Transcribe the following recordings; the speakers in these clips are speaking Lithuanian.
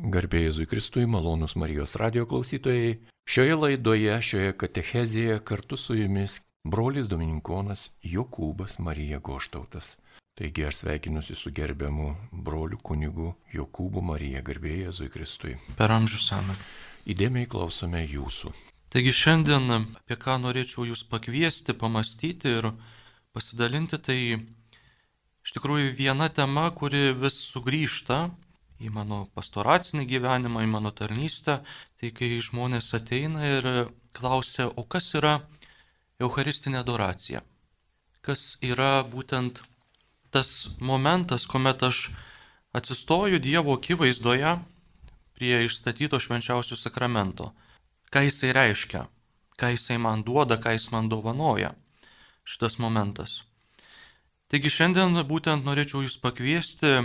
Garbėjai Kristui, malonus Marijos radio klausytojai. Šioje laidoje, šioje katechezėje kartu su jumis brolis Dominikonas Jokūbas Marija Goštautas. Taigi aš sveikinusi su gerbiamu broliu kunigu Jokūbu Marija Garbėjai Kristui. Per amžių seną. Įdėmiai klausome jūsų. Taigi šiandien apie ką norėčiau jūs pakviesti, pamastyti ir pasidalinti, tai iš tikrųjų viena tema, kuri vis sugrįžta į mano pastoracinį gyvenimą, į mano tarnystę, tai kai žmonės ateina ir klausia, o kas yra Eucharistinė adoracija? Kas yra būtent tas momentas, kuomet aš atsistoju Dievo akivaizdoje prie išstatyto švenčiausio sakramento? Ką jisai reiškia? Ką jisai man duoda, ką jis man dovanoja? Šitas momentas. Taigi šiandien būtent norėčiau Jūs pakviesti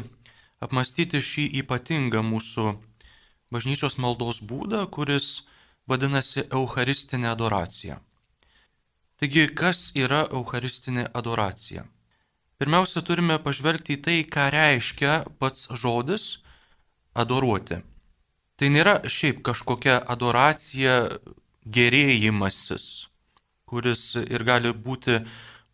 apmastyti šį ypatingą mūsų bažnyčios maldos būdą, kuris vadinasi Eucharistinė adoracija. Taigi, kas yra Eucharistinė adoracija? Pirmiausia, turime pažvelgti į tai, ką reiškia pats žodis adoruoti. Tai nėra šiaip kažkokia adoracija gerėjimasis, kuris ir gali būti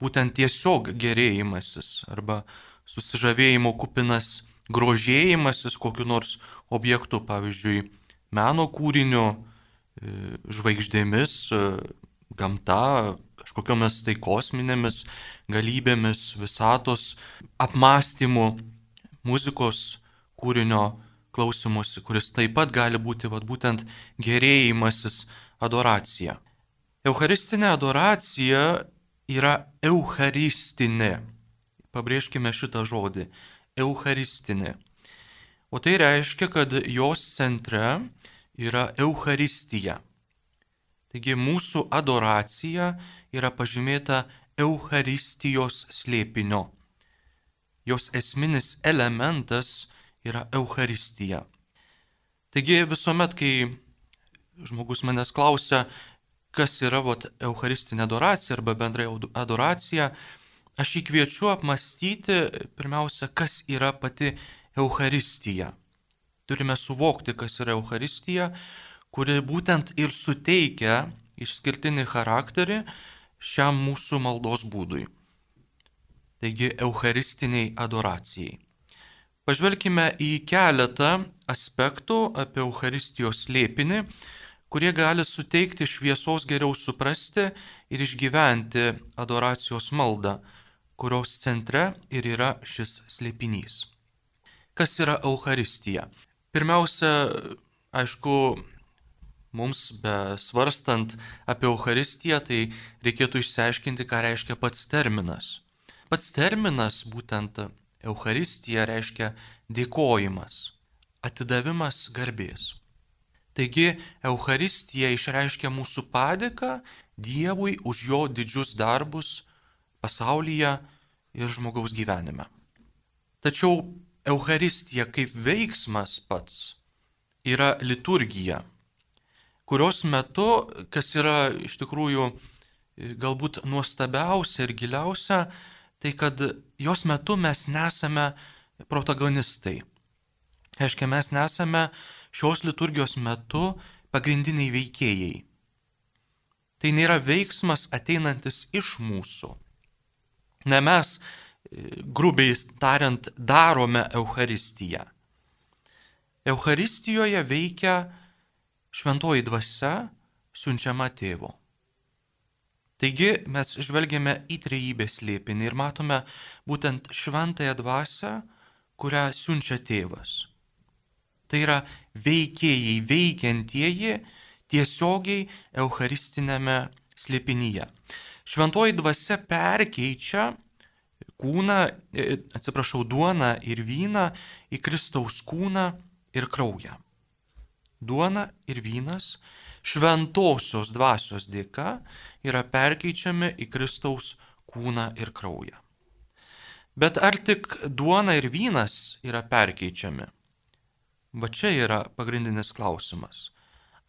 būtent tiesiog gerėjimasis arba susižavėjimo kupinas grožėjimasis kokiu nors objektu, pavyzdžiui, meno kūriniu, e, žvaigždėmis, e, gamta, kažkokiomis tai kosminėmis galybėmis, visatos apmąstymu, muzikos kūrinio klausimusi, kuris taip pat gali būti vat, būtent gerėjimasis adoracija. Eucharistinė adoracija yra eucharistinė. Pabrėžkime šitą žodį eucharistinė. O tai reiškia, kad jos centre yra Eucharistija. Taigi mūsų adoracija yra pažymėta Eucharistijos slėpinio. Jos esminis elementas yra Eucharistija. Taigi visuomet, kai žmogus manęs klausia, kas yra vat, Eucharistinė adoracija arba bendrai adoracija, Aš jį kviečiu apmastyti pirmiausia, kas yra pati Euharistija. Turime suvokti, kas yra Euharistija, kuri būtent ir suteikia išskirtinį charakterį šiam mūsų maldos būdui. Taigi Eucharistiniai adoracijai. Pažvelkime į keletą aspektų apie Eucharistijos slėpinį, kurie gali suteikti šviesos geriau suprasti ir išgyventi adoracijos maldą kurios centre ir yra šis slėpinys. Kas yra Euharistija? Pirmiausia, aišku, mums besvarstant apie Euharistiją, tai reikėtų išsiaiškinti, ką reiškia pats terminas. Pats terminas, būtent Euharistija, reiškia dėkojimas, atidavimas garbės. Taigi Euharistija išreiškia mūsų padėką Dievui už jo didžius darbus pasaulyje ir žmogaus gyvenime. Tačiau Euharistija kaip veiksmas pats yra liturgija, kurios metu, kas yra iš tikrųjų galbūt nuostabiausia ir giliausia, tai kad jos metu mes nesame protagonistai. Reiškia, mes nesame šios liturgijos metu pagrindiniai veikėjai. Tai nėra veiksmas ateinantis iš mūsų. Ne mes, e, grubiai tariant, darome Euharistiją. Euharistijoje veikia šventoji dvasia siunčiama tėvo. Taigi mes žvelgiame į trejybės liepinį ir matome būtent šventąją dvasę, kurią siunčia tėvas. Tai yra veikėjai, veikiantieji tiesiogiai Eucharistinėme slėpinyje. Šventoji dvasia perkeičia kūną, e, atsiprašau, duoną ir vyną į Kristaus kūną ir kraują. Duona ir vynas šventosios dvasios dėka yra perkeičiami į Kristaus kūną ir kraują. Bet ar tik duona ir vynas yra perkeičiami? Va čia yra pagrindinis klausimas.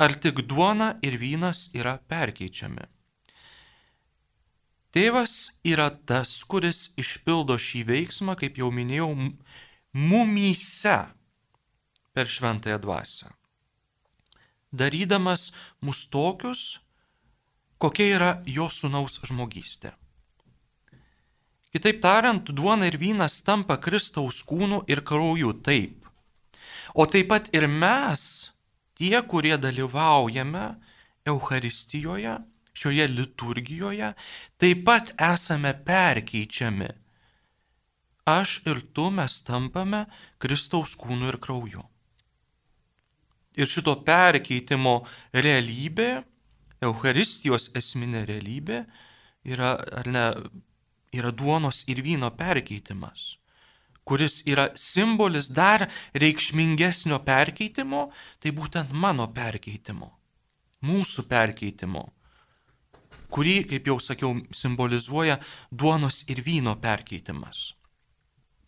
Ar tik duona ir vynas yra perkeičiami? Tėvas yra tas, kuris išpildo šį veiksmą, kaip jau minėjau, mumyse. per šventąją dvasę. Darydamas mus tokius, kokia yra jo sunaus žmogystė. Kitaip tariant, duona ir vynas tampa Kristaus kūnu ir krauju taip. O taip pat ir mes, tie, kurie dalyvaujame Euharistijoje, šioje liturgijoje, taip pat esame perkeičiami. Aš ir tu mes tampame Kristaus kūnu ir krauju. Ir šito perkeitimo realybė, Euharistijos esminė realybė, yra, ar ne, yra duonos ir vyno perkeitimas, kuris yra simbolis dar reikšmingesnio perkeitimo, tai būtent mano perkeitimo, mūsų perkeitimo, kurį, kaip jau sakiau, simbolizuoja duonos ir vyno perkeitimas.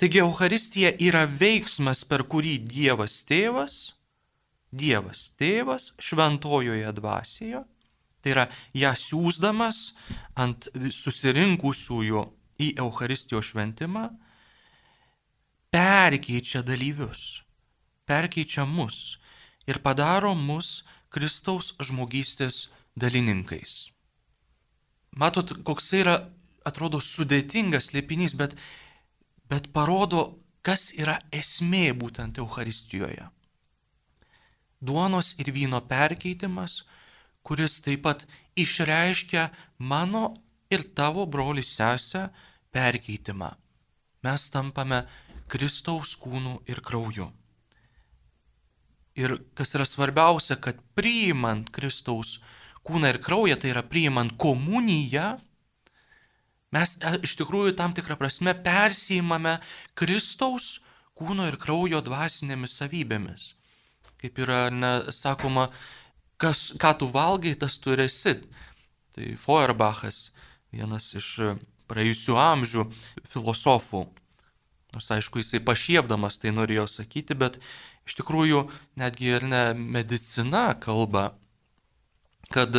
Taigi Euharistija yra veiksmas, per kurį Dievas tėvas, Dievas tėvas šventojoje dvasioje Tai yra ją siūsdamas ant susirinkusiųjų į Euharistijos šventimą, perkeičia dalyvius, perkeičia mus ir padaro mus Kristaus žmogystės dalininkais. Matot, koks yra, atrodo, sudėtingas liepinys, bet, bet parodo, kas yra esmė būtent Euharistijoje. Duonos ir vyno perkeitimas kuris taip pat išreiškia mano ir tavo broli sesę perkeitimą. Mes tampame Kristaus kūnų ir krauju. Ir kas yra svarbiausia, kad priimant Kristaus kūną ir kraują, tai yra priimant komuniją, mes e, iš tikrųjų tam tikrą prasme persijimame Kristaus kūno ir kraujo dvasinėmis savybėmis. Kaip yra ne, sakoma, kas, ką tu valgai, tas tu esi. Tai Feuerbachas, vienas iš praėjusių amžių filosofų, nors aišku, jisai pašiepdamas tai norėjo sakyti, bet iš tikrųjų netgi ir ne medicina kalba, kad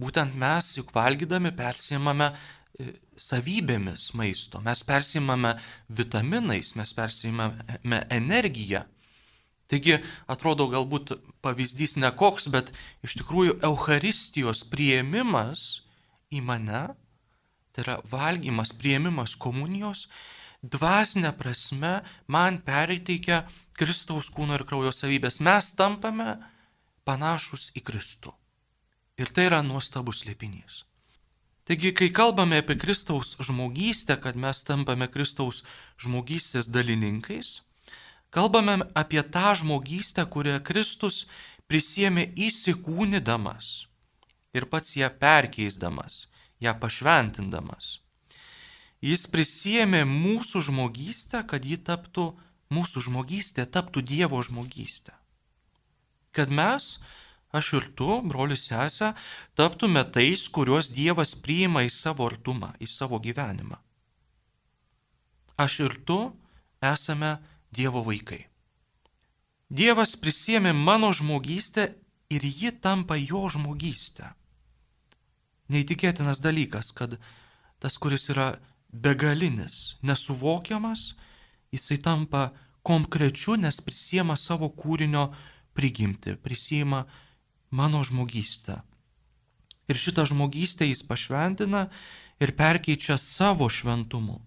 būtent mes juk valgydami persimame e, savybėmis maisto, mes persimame vitaminais, mes persimame energiją. Taigi, atrodo, galbūt pavyzdys nekoks, bet iš tikrųjų Euharistijos prieimimas į mane, tai yra valgymas, prieimimas komunijos, dvasinė prasme man pereiteikia Kristaus kūno ir kraujo savybės. Mes tampame panašus į Kristų. Ir tai yra nuostabus liepinys. Taigi, kai kalbame apie Kristaus žmogystę, kad mes tampame Kristaus žmogystės dalininkais, Kalbame apie tą žmogystę, kurią Kristus prisėmė įsikūnydamas ir pats ją perkeisdamas, ją pašventindamas. Jis prisėmė mūsų žmogystę, kad ji taptų, mūsų žmogystė taptų Dievo žmogystė. Kad mes, aš ir tu, brolius sesę, taptume tais, kuriuos Dievas priima į savo artumą, į savo gyvenimą. Aš ir tu esame Dievo vaikai. Dievas prisėmė mano žmogystę ir ji tampa jo žmogystę. Neįtikėtinas dalykas, kad tas, kuris yra begalinis, nesuvokiamas, jisai tampa konkrečiu, nes prisėma savo kūrinio prigimti, prisėma mano žmogystę. Ir šitą žmogystę jis pašventina ir perkeičia savo šventumu.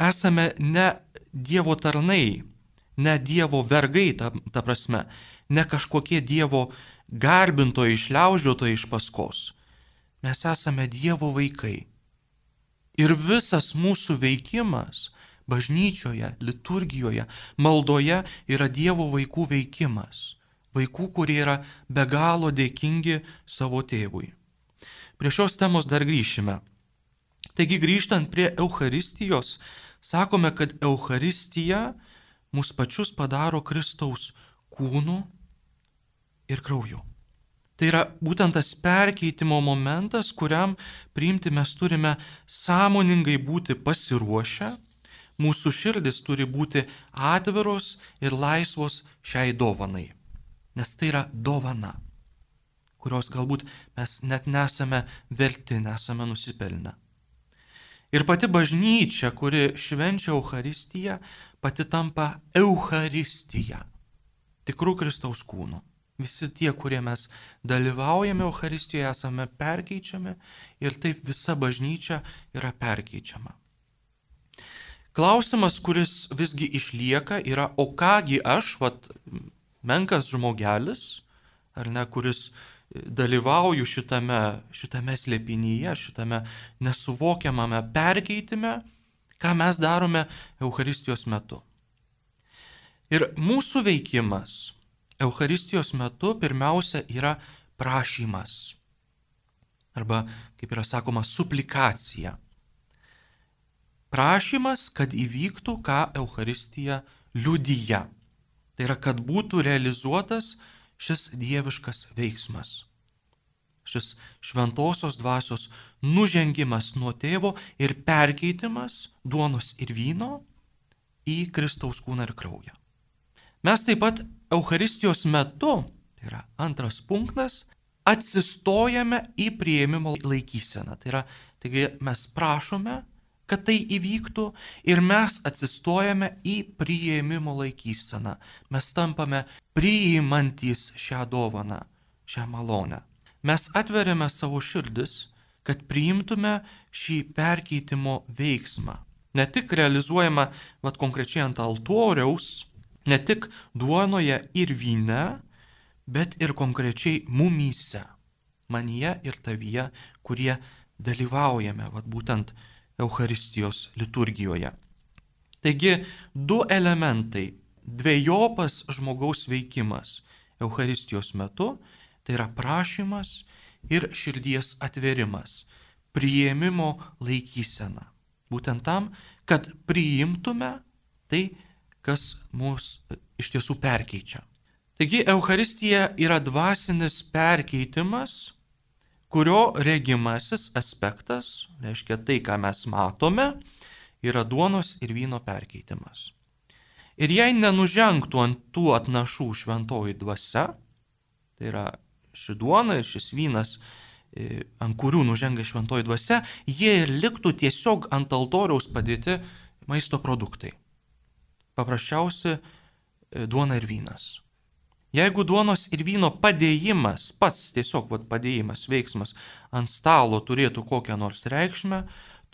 Esame ne Dievo tarnai, ne Dievo vergai, ta, ta prasme, ne kažkokie Dievo garbintojai, išliaužiotojai iš paskos. Mes esame Dievo vaikai. Ir visas mūsų veikimas bažnyčioje, liturgijoje, maldoje yra Dievo vaikų veikimas. Vaikų, kurie yra be galo dėkingi savo tėvui. Prie šios temos dar grįšime. Taigi grįžtant prie Euharistijos, sakome, kad Euharistija mus pačius padaro Kristaus kūnu ir krauju. Tai yra būtent tas perkeitimo momentas, kuriam priimti mes turime sąmoningai būti pasiruošę, mūsų širdis turi būti atviros ir laisvos šiai dovanai. Nes tai yra dovana, kurios galbūt mes net nesame verti, nesame nusipelnę. Ir pati bažnyčia, kuri švenčia Euharistiją, pati tampa Euharistija. tikrų Kristaus kūnų. Visi tie, kurie mes dalyvaujame Euharistijoje, esame perkeičiami ir taip visa bažnyčia yra perkeičiama. Klausimas, kuris visgi išlieka, yra, o kągi aš, vat, menkas žmogelis, ar ne, kuris dalyvauju šitame, šitame slėpinyje, šitame nesuvokiamame perkeitime, ką mes darome Euharistijos metu. Ir mūsų veikimas Euharistijos metu pirmiausia yra prašymas. Arba, kaip yra sakoma, suplikacija. Prašymas, kad įvyktų, ką Euharistija liudyja. Tai yra, kad būtų realizuotas šis dieviškas veiksmas. Šis šventosios dvasios nužengimas nuo tėvo ir perkeitimas duonos ir vyno į Kristaus kūną ir kraują. Mes taip pat Euharistijos metu, tai yra antras punktas, atsistojame į prieimimo laikyseną. Tai yra, taigi mes prašome, kad tai įvyktų ir mes atsistojame į prieimimo laikyseną. Mes tampame priimantys šią dovaną, šią malonę. Mes atveriame savo širdis, kad priimtume šį perkeitimo veiksmą. Ne tik realizuojama, vad konkrečiai ant altoriaus, Ne tik duonoje ir vyne, bet ir konkrečiai mumyse, manyje ir tavyje, kurie dalyvaujame, vad būtent Euharistijos liturgijoje. Taigi du elementai - dviejopas žmogaus veikimas Euharistijos metu - tai yra prašymas ir širdies atverimas, prieimimo laikysena. Būtent tam, kad priimtume tai, kas mus iš tiesų perkeičia. Taigi Euharistija yra dvasinis perkeitimas, kurio regimasis aspektas, reiškia tai, ką mes matome, yra duonos ir vyno perkeitimas. Ir jei nenužengtų ant tų atnašų šventoji dvasia, tai yra ši duona ir šis vynas, e, ant kurių nužengia šventoji dvasia, jie liktų tiesiog ant altoriaus padėti maisto produktai paprasčiausi e, duona ir vynas. Jeigu duonos ir vyno padėjimas, pats tiesiog vat, padėjimas, veiksmas ant stalo turėtų kokią nors reikšmę,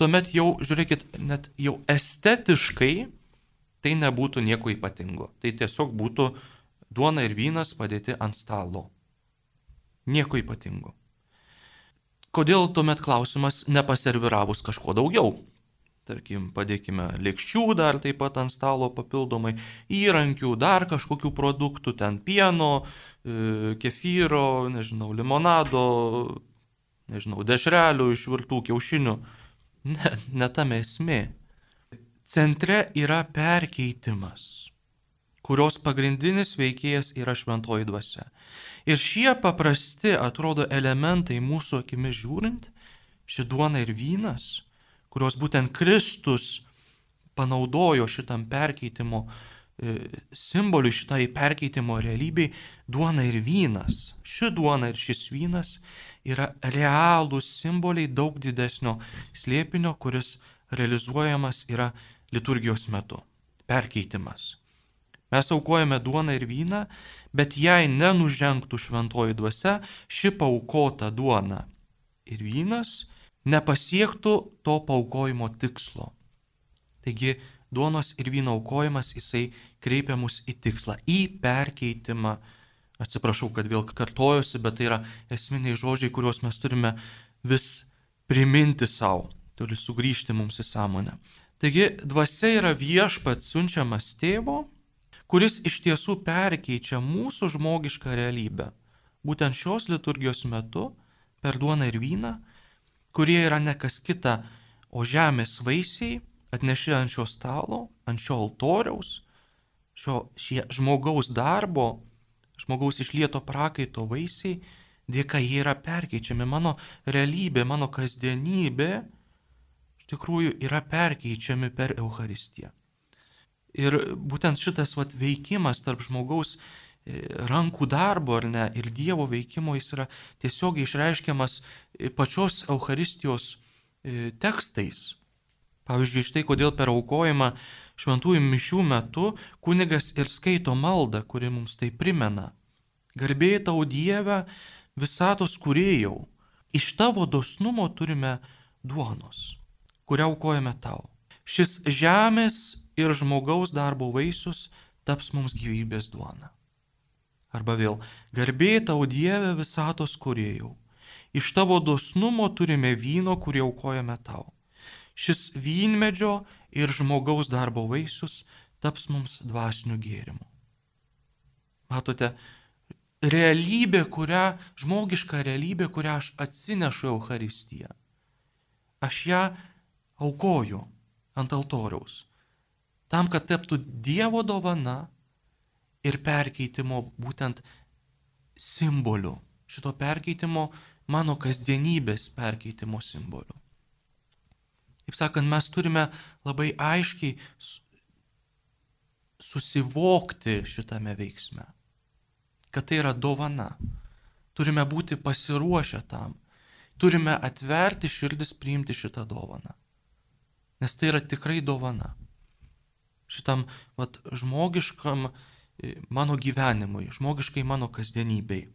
tuomet jau, žiūrėkit, net jau estetiškai tai nebūtų nieko ypatingo. Tai tiesiog būtų duona ir vynas padėti ant stalo. Nieko ypatingo. Kodėl tuomet klausimas nepaserviravus kažko daugiau? Tarkim, padėkime lėkščių dar taip pat ant stalo papildomai, įrankių, dar kažkokių produktų, ten pieno, e, kefyro, nežinau, limonado, nežinau, dešrelių, išvirtų kiaušinių. Ne, ne tame esmė. Centre yra perkeitimas, kurios pagrindinis veikėjas yra šventoji dvasia. Ir šie paprasti atrodo elementai mūsų akimis žiūrint, ši duona ir vynas, kurios būtent Kristus panaudojo šitam perkeitimo e, simboliui, šitai perkeitimo realybei, duona ir vynas. Ši duona ir šis vynas yra realūs simboliai daug didesnio slėpinio, kuris realizuojamas yra liturgijos metu. Perkeitimas. Mes aukojame duoną ir vyną, bet jei nenužengtų šventoji dvasia, ši paukota duona ir vynas nepasiektų to paukojimo tikslo. Taigi duonos ir vyno aukojimas jisai kreipia mus į tikslą, į perkeitimą. Atsiprašau, kad vėl kartojosi, bet tai yra esminiai žodžiai, kuriuos mes turime vis priminti savo, turi sugrįžti mums į sąmonę. Taigi dvasia yra viešpats siunčiamas tėvo, kuris iš tiesų perkeičia mūsų žmogišką realybę. Būtent šios liturgijos metu per duoną ir vyną kurie yra ne kas kita, o žemės vaisiai atneši ant šio stalo, ant šio altoriaus, šio žmogaus darbo, žmogaus išlieto prakaito vaisiai, dėka jie yra perkeičiami. Mano realybė, mano kasdienybė iš tikrųjų yra perkeičiami per Euharistiją. Ir būtent šitas vat, veikimas tarp žmogaus rankų darbo ar ne ir Dievo veikimo jis yra tiesiog išreiškiamas e, pačios Euharistijos e, tekstais. Pavyzdžiui, štai kodėl per aukojimą šventųjų mišių metu kunigas ir skaito maldą, kuri mums tai primena. Garbėjai tau Dievę, visatos kuriejau, iš tavo dosnumo turime duonos, kurią aukojame tau. Šis žemės ir žmogaus darbo vaisius taps mums gyvybės duona. Arba vėl, garbėjai tau Dievę visatos kuriejau, iš tavo dosnumo turime vyno, kurį aukojame tau šis vynmedžio ir žmogaus darbo vaisius taps mums dvasiniu gėrimu. Matote, realybė, kurią, žmogiška realybė, kurią aš atsinešu Euharistiją. Aš ją aukoju ant altoriaus. Tam, kad taptų Dievo dovana ir perkeitimo būtent simboliu. Šito perkeitimo mano kasdienybės perkeitimo simboliu. Kaip sakant, mes turime labai aiškiai susivokti šitame veiksme, kad tai yra dovana. Turime būti pasiruošę tam. Turime atverti širdis priimti šitą dovaną. Nes tai yra tikrai dovana. Šitam vat, žmogiškam e, mano gyvenimui, žmogiškai mano kasdienybei.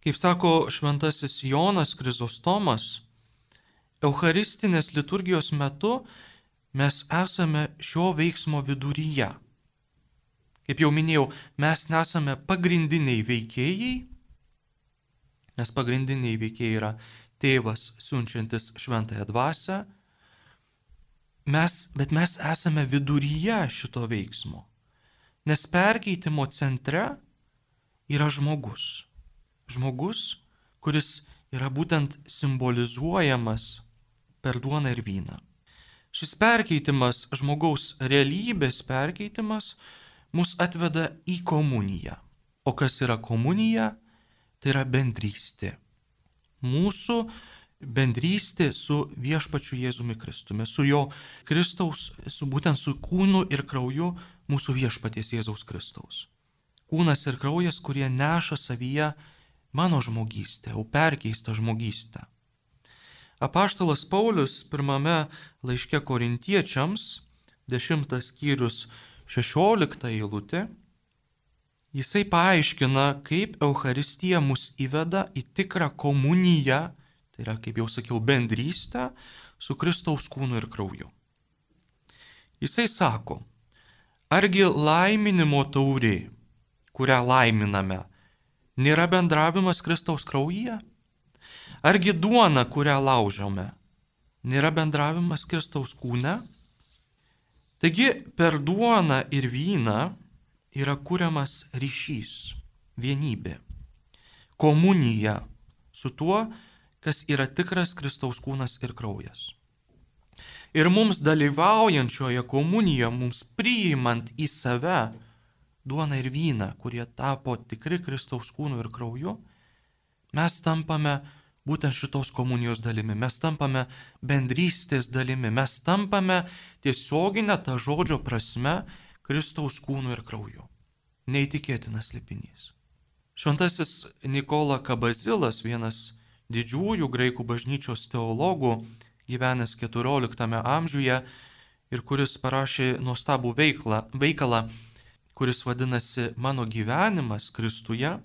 Kaip sako šventasis Jonas Krizostomas, Eucharistinės liturgijos metu mes esame šio veiksmo viduryje. Kaip jau minėjau, mes nesame pagrindiniai veikėjai, nes pagrindiniai veikėjai yra tėvas siunčiantis šventąją dvasę, mes, bet mes esame viduryje šito veiksmo, nes perkeitimo centre yra žmogus. Žmogus, kuris yra būtent simbolizuojamas per duoną ir vyną. Šis perkeitimas, žmogaus realybės perkeitimas, mus atveda į komuniją. O kas yra komunija? Tai yra bendrystė. Mūsų bendrystė su viešpačiu Jėzumi Kristumi, su jo Kristaus, su būtent su kūnu ir krauju mūsų viešpaties Jėzaus Kristaus. Kūnas ir kraujas, kurie neša savyje mano žmogystę, jau perkeistą žmogystę. Apaštalas Paulius pirmame laiške korintiečiams, 10 skyrius 16 eilutė, jisai paaiškina, kaip Euharistija mus įveda į tikrą komuniją, tai yra, kaip jau sakiau, bendrystę su Kristaus kūnu ir krauju. Jisai sako, argi laiminimo taurė, kurią laiminame, nėra bendravimas Kristaus kraujyje? Argi duona, kurią laužome, nėra bendravimas Kristaus kūne? Taigi per duoną ir vyną yra kuriamas ryšys, vienybė, komunija su tuo, kas yra tikras Kristaus kūnas ir kraujas. Ir mums dalyvaujančioje komunijoje, mums priimant į save duoną ir vyną, kurie tapo tikri Kristaus kūnu ir krauju, mes tampame būtent šitos komunijos dalimi. Mes tampame bendrystės dalimi, mes tampame tiesioginę tą žodžio prasme Kristaus kūnu ir krauju. Neįtikėtinas lipinys. Šventasis Nikola Kabazilas, vienas didžiųjų graikų bažnyčios teologų, gyvenęs XIV amžiuje ir kuris parašė nuostabų veiklą, veikalą, kuris vadinasi Mano gyvenimas Kristuje.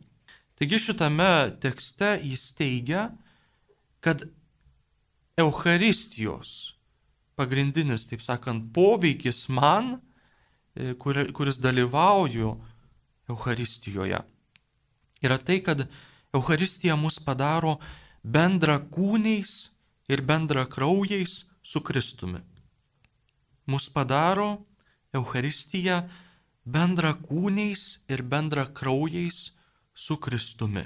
Taigi šitame tekste jis teigia, kad Eucharistijos pagrindinis, taip sakant, poveikis man, e, kur, kuris dalyvauju Eucharistijoje, yra tai, kad Eucharistija mus padaro bendra kūniais ir bendra kraujais su Kristumi. Mus padaro Eucharistija bendra kūniais ir bendra kraujais su Kristumi.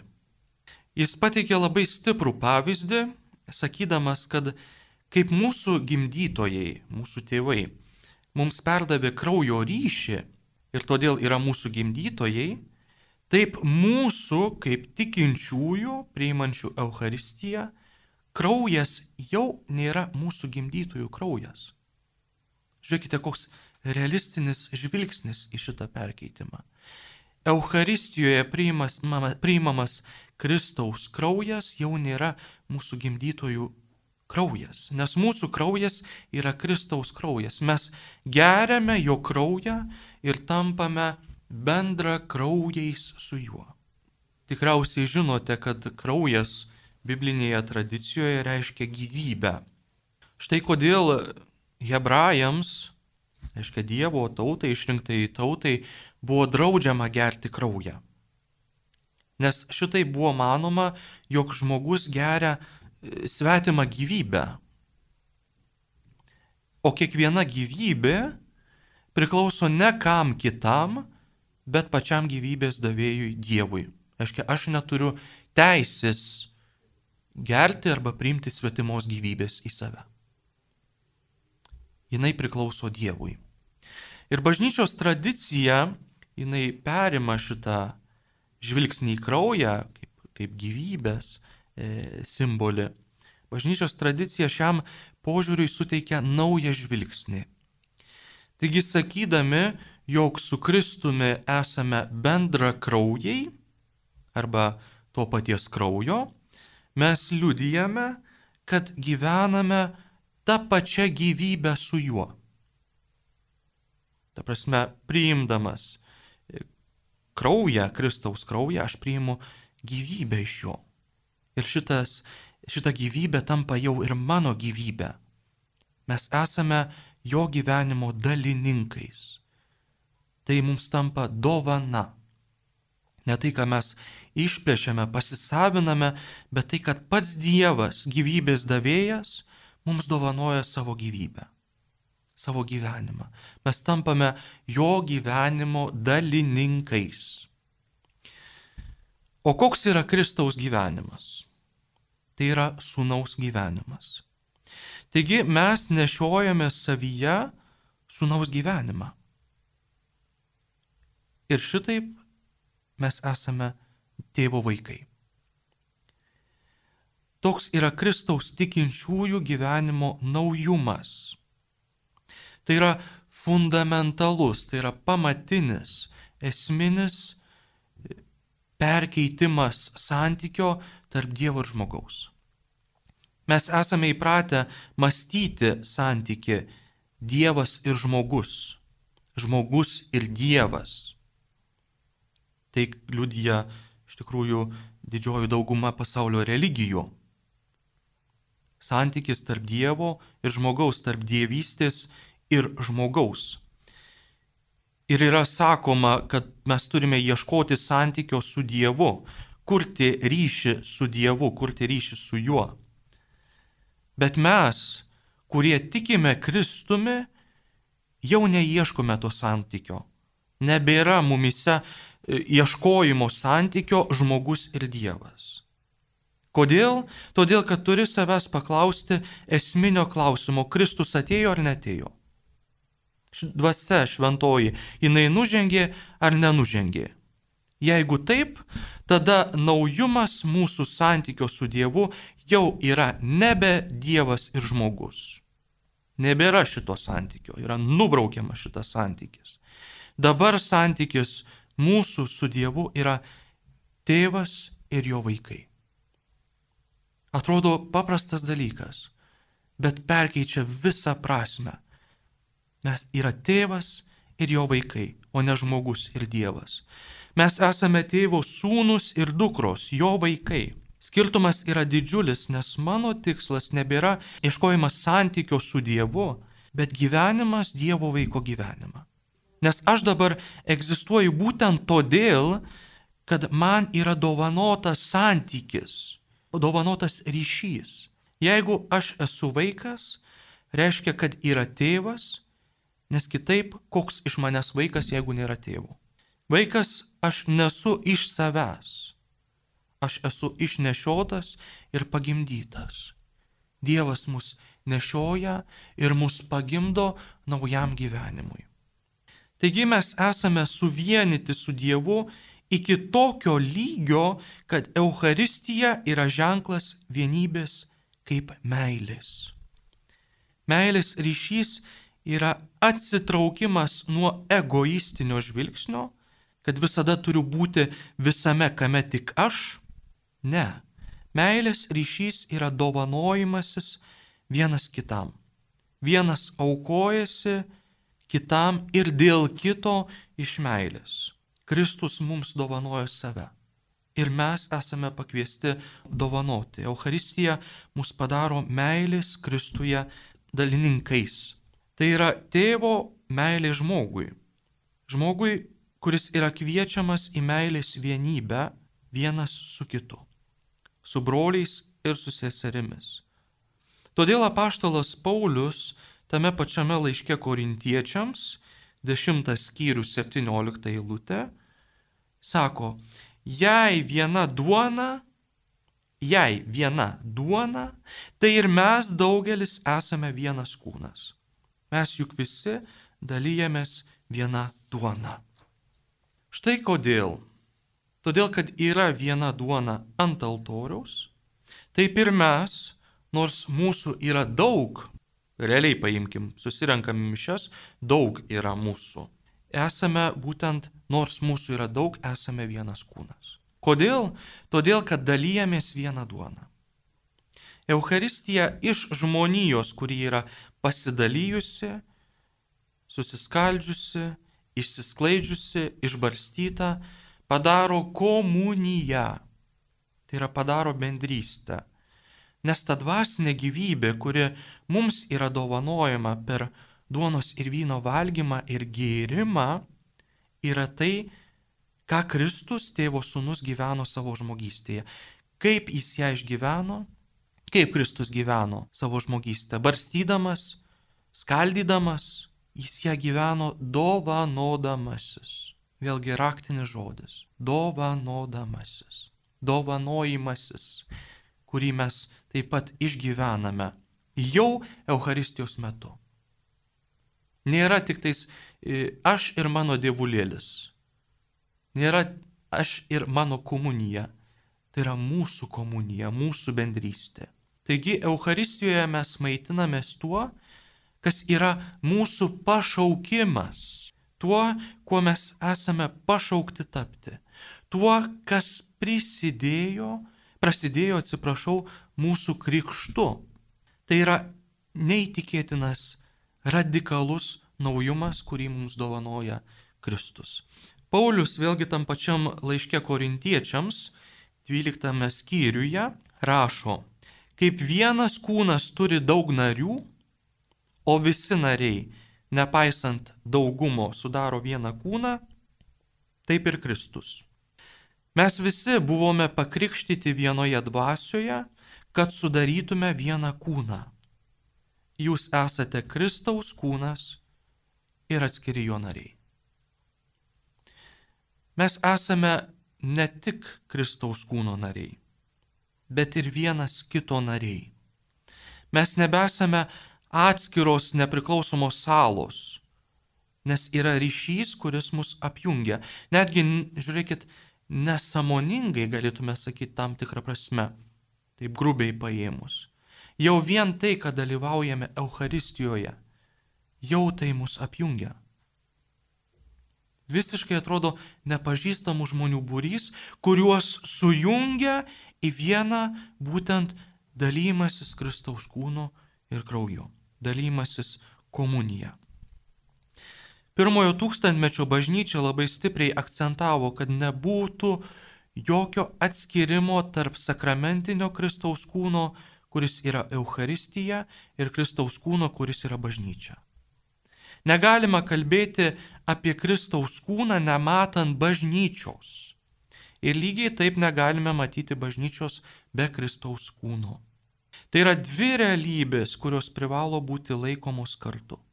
Jis pateikė labai stiprų pavyzdį, sakydamas, kad kaip mūsų gimdytojai, mūsų tėvai, mums perdavė kraujo ryšį ir todėl yra mūsų gimdytojai, taip mūsų kaip tikinčiųjų, priimančių Euharistiją, kraujas jau nėra mūsų gimdytojų kraujas. Žiūrėkite, koks realistinis žvilgsnis į šitą perkeitimą. Euharistijoje priimamas, priimamas Kristaus kraujas jau nėra mūsų gimdytojų kraujas, nes mūsų kraujas yra Kristaus kraujas. Mes geriame jo kraują ir tampame bendra kraujais su juo. Tikriausiai žinote, kad kraujas biblinėje tradicijoje reiškia gyvybę. Štai kodėl hebrajams, reiškia Dievo tautai, išrinktai tautai, buvo draudžiama gerti kraują. Nes šitai buvo manoma, jog žmogus geria e, svetimą gyvybę. O kiekviena gyvybė priklauso ne kam kitam, bet pačiam gyvybės davėjui Dievui. Reiškia, aš neturiu teisės gerti arba priimti svetimos gyvybės į save. Jinai priklauso Dievui. Ir bažnyčios tradicija, jinai perima šitą žvilgsnį į kraują kaip, kaip gyvybės e, simbolį. Bažnyčios tradicija šiam požiūriui suteikia naują žvilgsnį. Taigi sakydami, jog su Kristumi esame bendra kraujai arba to paties kraujo, mes liudijame, kad gyvename tą pačią gyvybę su juo. Ta prasme, priimdamas kraują, Kristaus kraują, aš priimu gyvybę iš jo. Ir šitas, šita gyvybė tampa jau ir mano gyvybė. Mes esame jo gyvenimo dalininkais. Tai mums tampa dovana. Ne tai, ką mes išplėšiame, pasisaviname, bet tai, kad pats Dievas, gyvybės davėjas, mums dovanoja savo gyvybę savo gyvenimą. Mes tampame jo gyvenimo dalininkais. O koks yra Kristaus gyvenimas? Tai yra sunaus gyvenimas. Taigi mes nešiojame savyje sunaus gyvenimą. Ir šitaip mes esame tėvo vaikai. Toks yra Kristaus tikinčiųjų gyvenimo naujumas. Tai yra fundamentalus, tai yra pamatinis, esminis perkeitimas santykio tarp Dievo ir žmogaus. Mes esame įpratę mąstyti santyki Dievas ir žmogus, žmogus ir Dievas. Tai liudija iš tikrųjų didžioji dauguma pasaulio religijų. Santykis tarp Dievo ir žmogaus, tarp dievystės ir žmogaus. Ir yra sakoma, kad mes turime ieškoti santykio su Dievu, kurti ryšį su Dievu, kurti ryšį su juo. Bet mes, kurie tikime Kristumi, jau neieškome to santykio. Nebėra mumise ieškojimo santykio žmogus ir Dievas. Kodėl? Todėl, kad turi savęs paklausti esminio klausimo, Kristus atėjo ar netėjo dvasia šventoji, jinai nužengė ar nenužengė. Jeigu taip, tada naujumas mūsų santykio su Dievu jau yra nebe Dievas ir žmogus. Nebėra šito santykio, yra nubraukiamas šitas santykis. Dabar santykis mūsų su Dievu yra tėvas ir jo vaikai. Atrodo paprastas dalykas, bet perkeičia visą prasme Mes yra tėvas ir jo vaikai, o ne žmogus ir Dievas. Mes esame tėvo sūnus ir dukros, jo vaikai. Skirtumas yra didžiulis, nes mano tikslas nebėra ieškojimas santykio su Dievu, bet gyvenimas Dievo vaiko gyvenimą. Nes aš dabar egzistuoju būtent todėl, kad man yra dovanotas santykis, dovanotas ryšys. Jeigu aš esu vaikas, reiškia, kad yra tėvas, Nes kitaip, koks iš manęs vaikas, jeigu nėra tėvų? Vaikas aš nesu iš savęs. Aš esu išnešiotas ir pagimdytas. Dievas mus nešioja ir mus pagimdo naujam gyvenimui. Taigi mes esame suvienyti su Dievu iki tokio lygio, kad Euharistija yra ženklas vienybės kaip meilės. Meilės ryšys yra atsitraukimas nuo egoistinio žvilgsnio, kad visada turiu būti visame, kame tik aš. Ne. Meilės ryšys yra dovanojimasis vienas kitam. Vienas aukojasi kitam ir dėl kito iš meilės. Kristus mums dovanojo save. Ir mes esame pakviesti dovanoti. Euharistija mus padaro meilės Kristuje dalininkais. Tai yra tėvo meilė žmogui. Žmogui, kuris yra kviečiamas į meilės vienybę vienas su kitu. Su broliais ir su seserimis. Todėl apaštalas Paulius tame pačiame laiške korintiečiams, 10 skyrių 17 eilutė, sako, jei viena duona, jei viena duona, tai ir mes daugelis esame vienas kūnas. Mes juk visi dalyjamės viena duona. Štai kodėl. Todėl, kad yra viena duona ant altoriaus, taip ir mes, nors mūsų yra daug, realiai paimkim, susirenkam mišes, daug yra mūsų. Esame būtent, nors mūsų yra daug, esame vienas kūnas. Kodėl? Todėl, kad dalyjamės vieną duoną. Euharistija iš žmonijos, kuri yra pasidalijusi, susiskaldžiusi, išsisklaidžiusi, išbarstyta, padaro komuniją. Tai yra padaro bendrystę. Nes ta dvasinė gyvybė, kuri mums yra dovanojama per duonos ir vyno valgymą ir gėrimą, yra tai, ką Kristus, tėvo sūnus, gyveno savo žmogystėje. Kaip jis ją išgyveno, kaip Kristus gyveno savo žmogystę, barstydamas, skaldydamas, jis ją gyveno dovanodamasis. Vėlgi raktinis žodis - dovanodamasis, dovanojimasis, kurį mes taip pat išgyvename jau Euharistijos metu. Nėra tik tais e, aš ir mano dievulėlis. Nėra aš ir mano komunija. Tai yra mūsų komunija, mūsų bendrystė. Taigi Euharistijoje mes maitinamės tuo, kas yra mūsų pašaukimas, tuo, kuo mes esame pašaukti tapti, tuo, kas prisidėjo, prasidėjo, atsiprašau, mūsų krikštu. Tai yra neįtikėtinas, radikalus naujumas, kurį mums dovanoja Kristus. Paulius vėlgi tam pačiam laiške korintiečiams, 12 skyriuje, rašo, kaip vienas kūnas turi daug narių, o visi nariai, nepaisant daugumo, sudaro vieną kūną, taip ir Kristus. Mes visi buvome pakrikštyti vienoje dvasioje, kad sudarytume vieną kūną. Jūs esate Kristaus kūnas ir atskiri jo nariai. Mes esame ne tik Kristaus kūno nariai, bet ir vienas kito nariai. Mes nebesame atskiros nepriklausomos salos, nes yra ryšys, kuris mus apjungia. Netgi, žiūrėkit, nesamoningai galėtume sakyti tam tikrą prasme, taip grubiai paėmus. Jau vien tai, kad dalyvaujame Euharistijoje, jau tai mus apjungia. Visiškai atrodo nepažįstamų žmonių būrys, kuriuos sujungia į vieną būtent dalymasis Kristaus kūnu ir krauju dalymasis komunija. Pirmojo tūkstantmečio bažnyčia labai stipriai akcentavo, kad nebūtų jokio atskirimo tarp sakramentinio Kristaus kūno, kuris yra Euharistija, ir Kristaus kūno, kuris yra bažnyčia. Negalima kalbėti apie Kristaus kūną nematant bažnyčios. Ir lygiai taip negalime matyti bažnyčios be Kristaus kūno. Tai yra dvi realybės, kurios privalo būti laikomos kartu.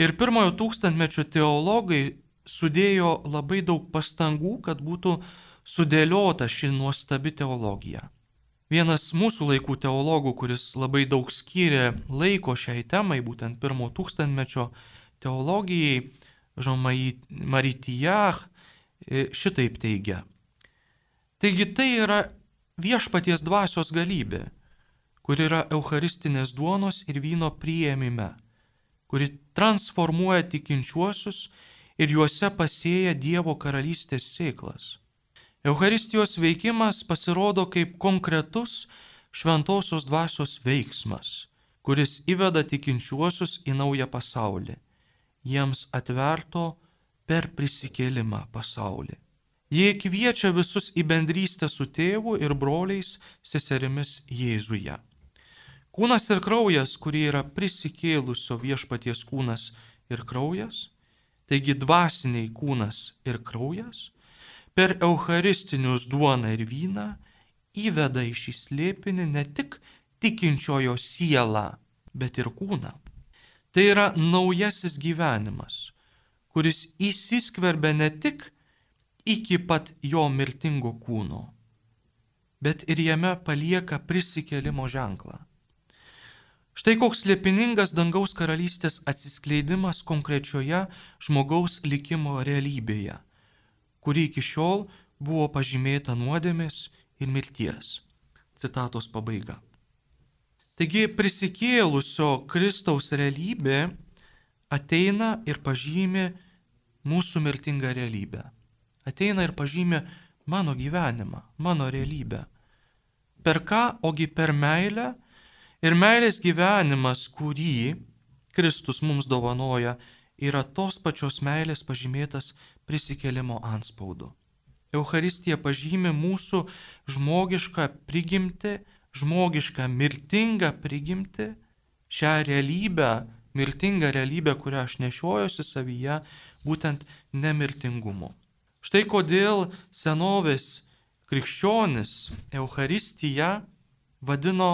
Ir pirmojo tūkstantmečio teologai sudėjo labai daug pastangų, kad būtų sudėliota ši nuostabi teologija. Vienas mūsų laikų teologų, kuris labai daug skyrė laiko šiai temai, būtent pirmo tūkstantmečio teologijai, Žomarytijach, e, šitaip teigia. Taigi tai yra viešpaties dvasios galybė kur yra eucharistinės duonos ir vyno prieimime, kuri transformuoja tikinčiuosius ir juose pasėja Dievo karalystės sėklas. Eucharistijos veikimas pasirodo kaip konkretus šventosios dvasios veiksmas, kuris įveda tikinčiuosius į naują pasaulį. Jiems atverto per prisikėlimą pasaulį. Jie kviečia visus į bendrystę su tėvu ir broliais seserimis Jėzuje. Kūnas ir kraujas, kurie yra prisikėlusio viešpaties kūnas ir kraujas, taigi dvasiniai kūnas ir kraujas, per eucharistinius duoną ir vyną įveda į šį slėpinį ne tik tikinčiojo sielą, bet ir kūną. Tai yra naujasis gyvenimas, kuris įsiskverbia ne tik iki pat jo mirtingo kūno, bet ir jame palieka prisikelimo ženklą. Štai koks liepiningas dangaus karalystės atsiskleidimas konkrečioje žmogaus likimo realybėje, kuri iki šiol buvo pažymėta nuodėmės ir mirties. Citatos pabaiga. Taigi prisikėlusio Kristaus realybė ateina ir pažymė mūsų mirtingą realybę ateina ir pažymė mano gyvenimą, mano realybę. Per ką, ogi per meilę ir meilės gyvenimas, kurį Kristus mums dovanoja, yra tos pačios meilės pažymėtas prisikelimo anspaudu. Euharistija pažymė mūsų žmogišką prigimtį, žmogišką mirtingą prigimtį, šią realybę, mirtingą realybę, kurią aš nešiojosi savyje, būtent nemirtingumu. Štai kodėl senovės krikščionis Euharistiją vadino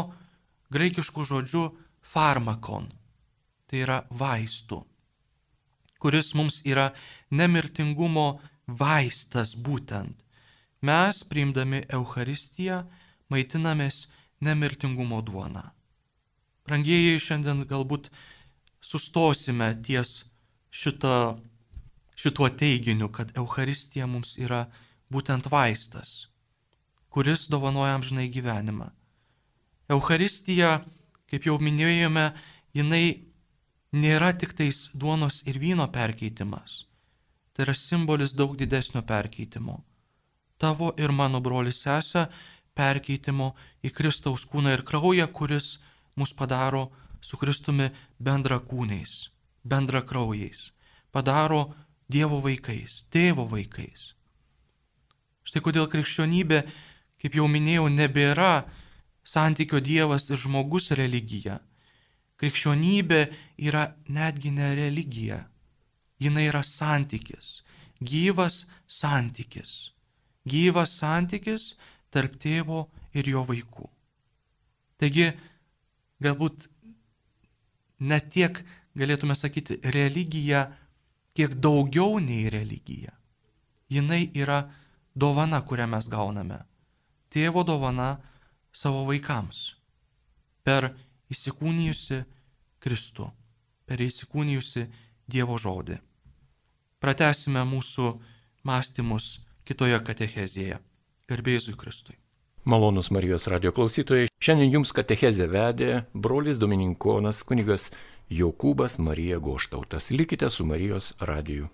graikiškų žodžių farmakon. Tai yra vaistų, kuris mums yra nemirtingumo vaistas būtent. Mes, priimdami Euharistiją, maitinamės nemirtingumo duona. Rangieji, šiandien galbūt sustosime ties šito šituo teiginiu, kad Euharistija mums yra būtent vaistas, kuris dovanoja amžinai gyvenimą. Euharistija, kaip jau minėjome, jinai nėra tik tais duonos ir vyno perkeitimas. Tai yra simbolis daug didesnio perkeitimo. Tavo ir mano brolis sesė perkeitimo į Kristaus kūną ir kraują, kuris mus padaro su Kristumi bendra kūniais, bendra kraujais. Padaro Dievo vaikais, tėvo vaikais. Štai kodėl krikščionybė, kaip jau minėjau, nebėra santykio Dievas ir žmogus religija. Krikščionybė yra netgi ne religija. Jis yra santykis, gyvas santykis. Gyvas santykis tarp tėvo ir jo vaikų. Taigi, galbūt net tiek galėtume sakyti, religija kiek daugiau nei religija. Jinai yra dovana, kurią mes gauname. Tėvo dovana savo vaikams. Per įsikūnijusi Kristų. Per įsikūnijusi Dievo žodį. Pratesime mūsų mąstymus kitoje katechezėje. Garbėzui Kristui. Malonus Marijos radio klausytojai, šiandien jums katechezę vedė brolis Domininkonas kunigas Jokūbas Marija Goštautas. Likite su Marijos radiju.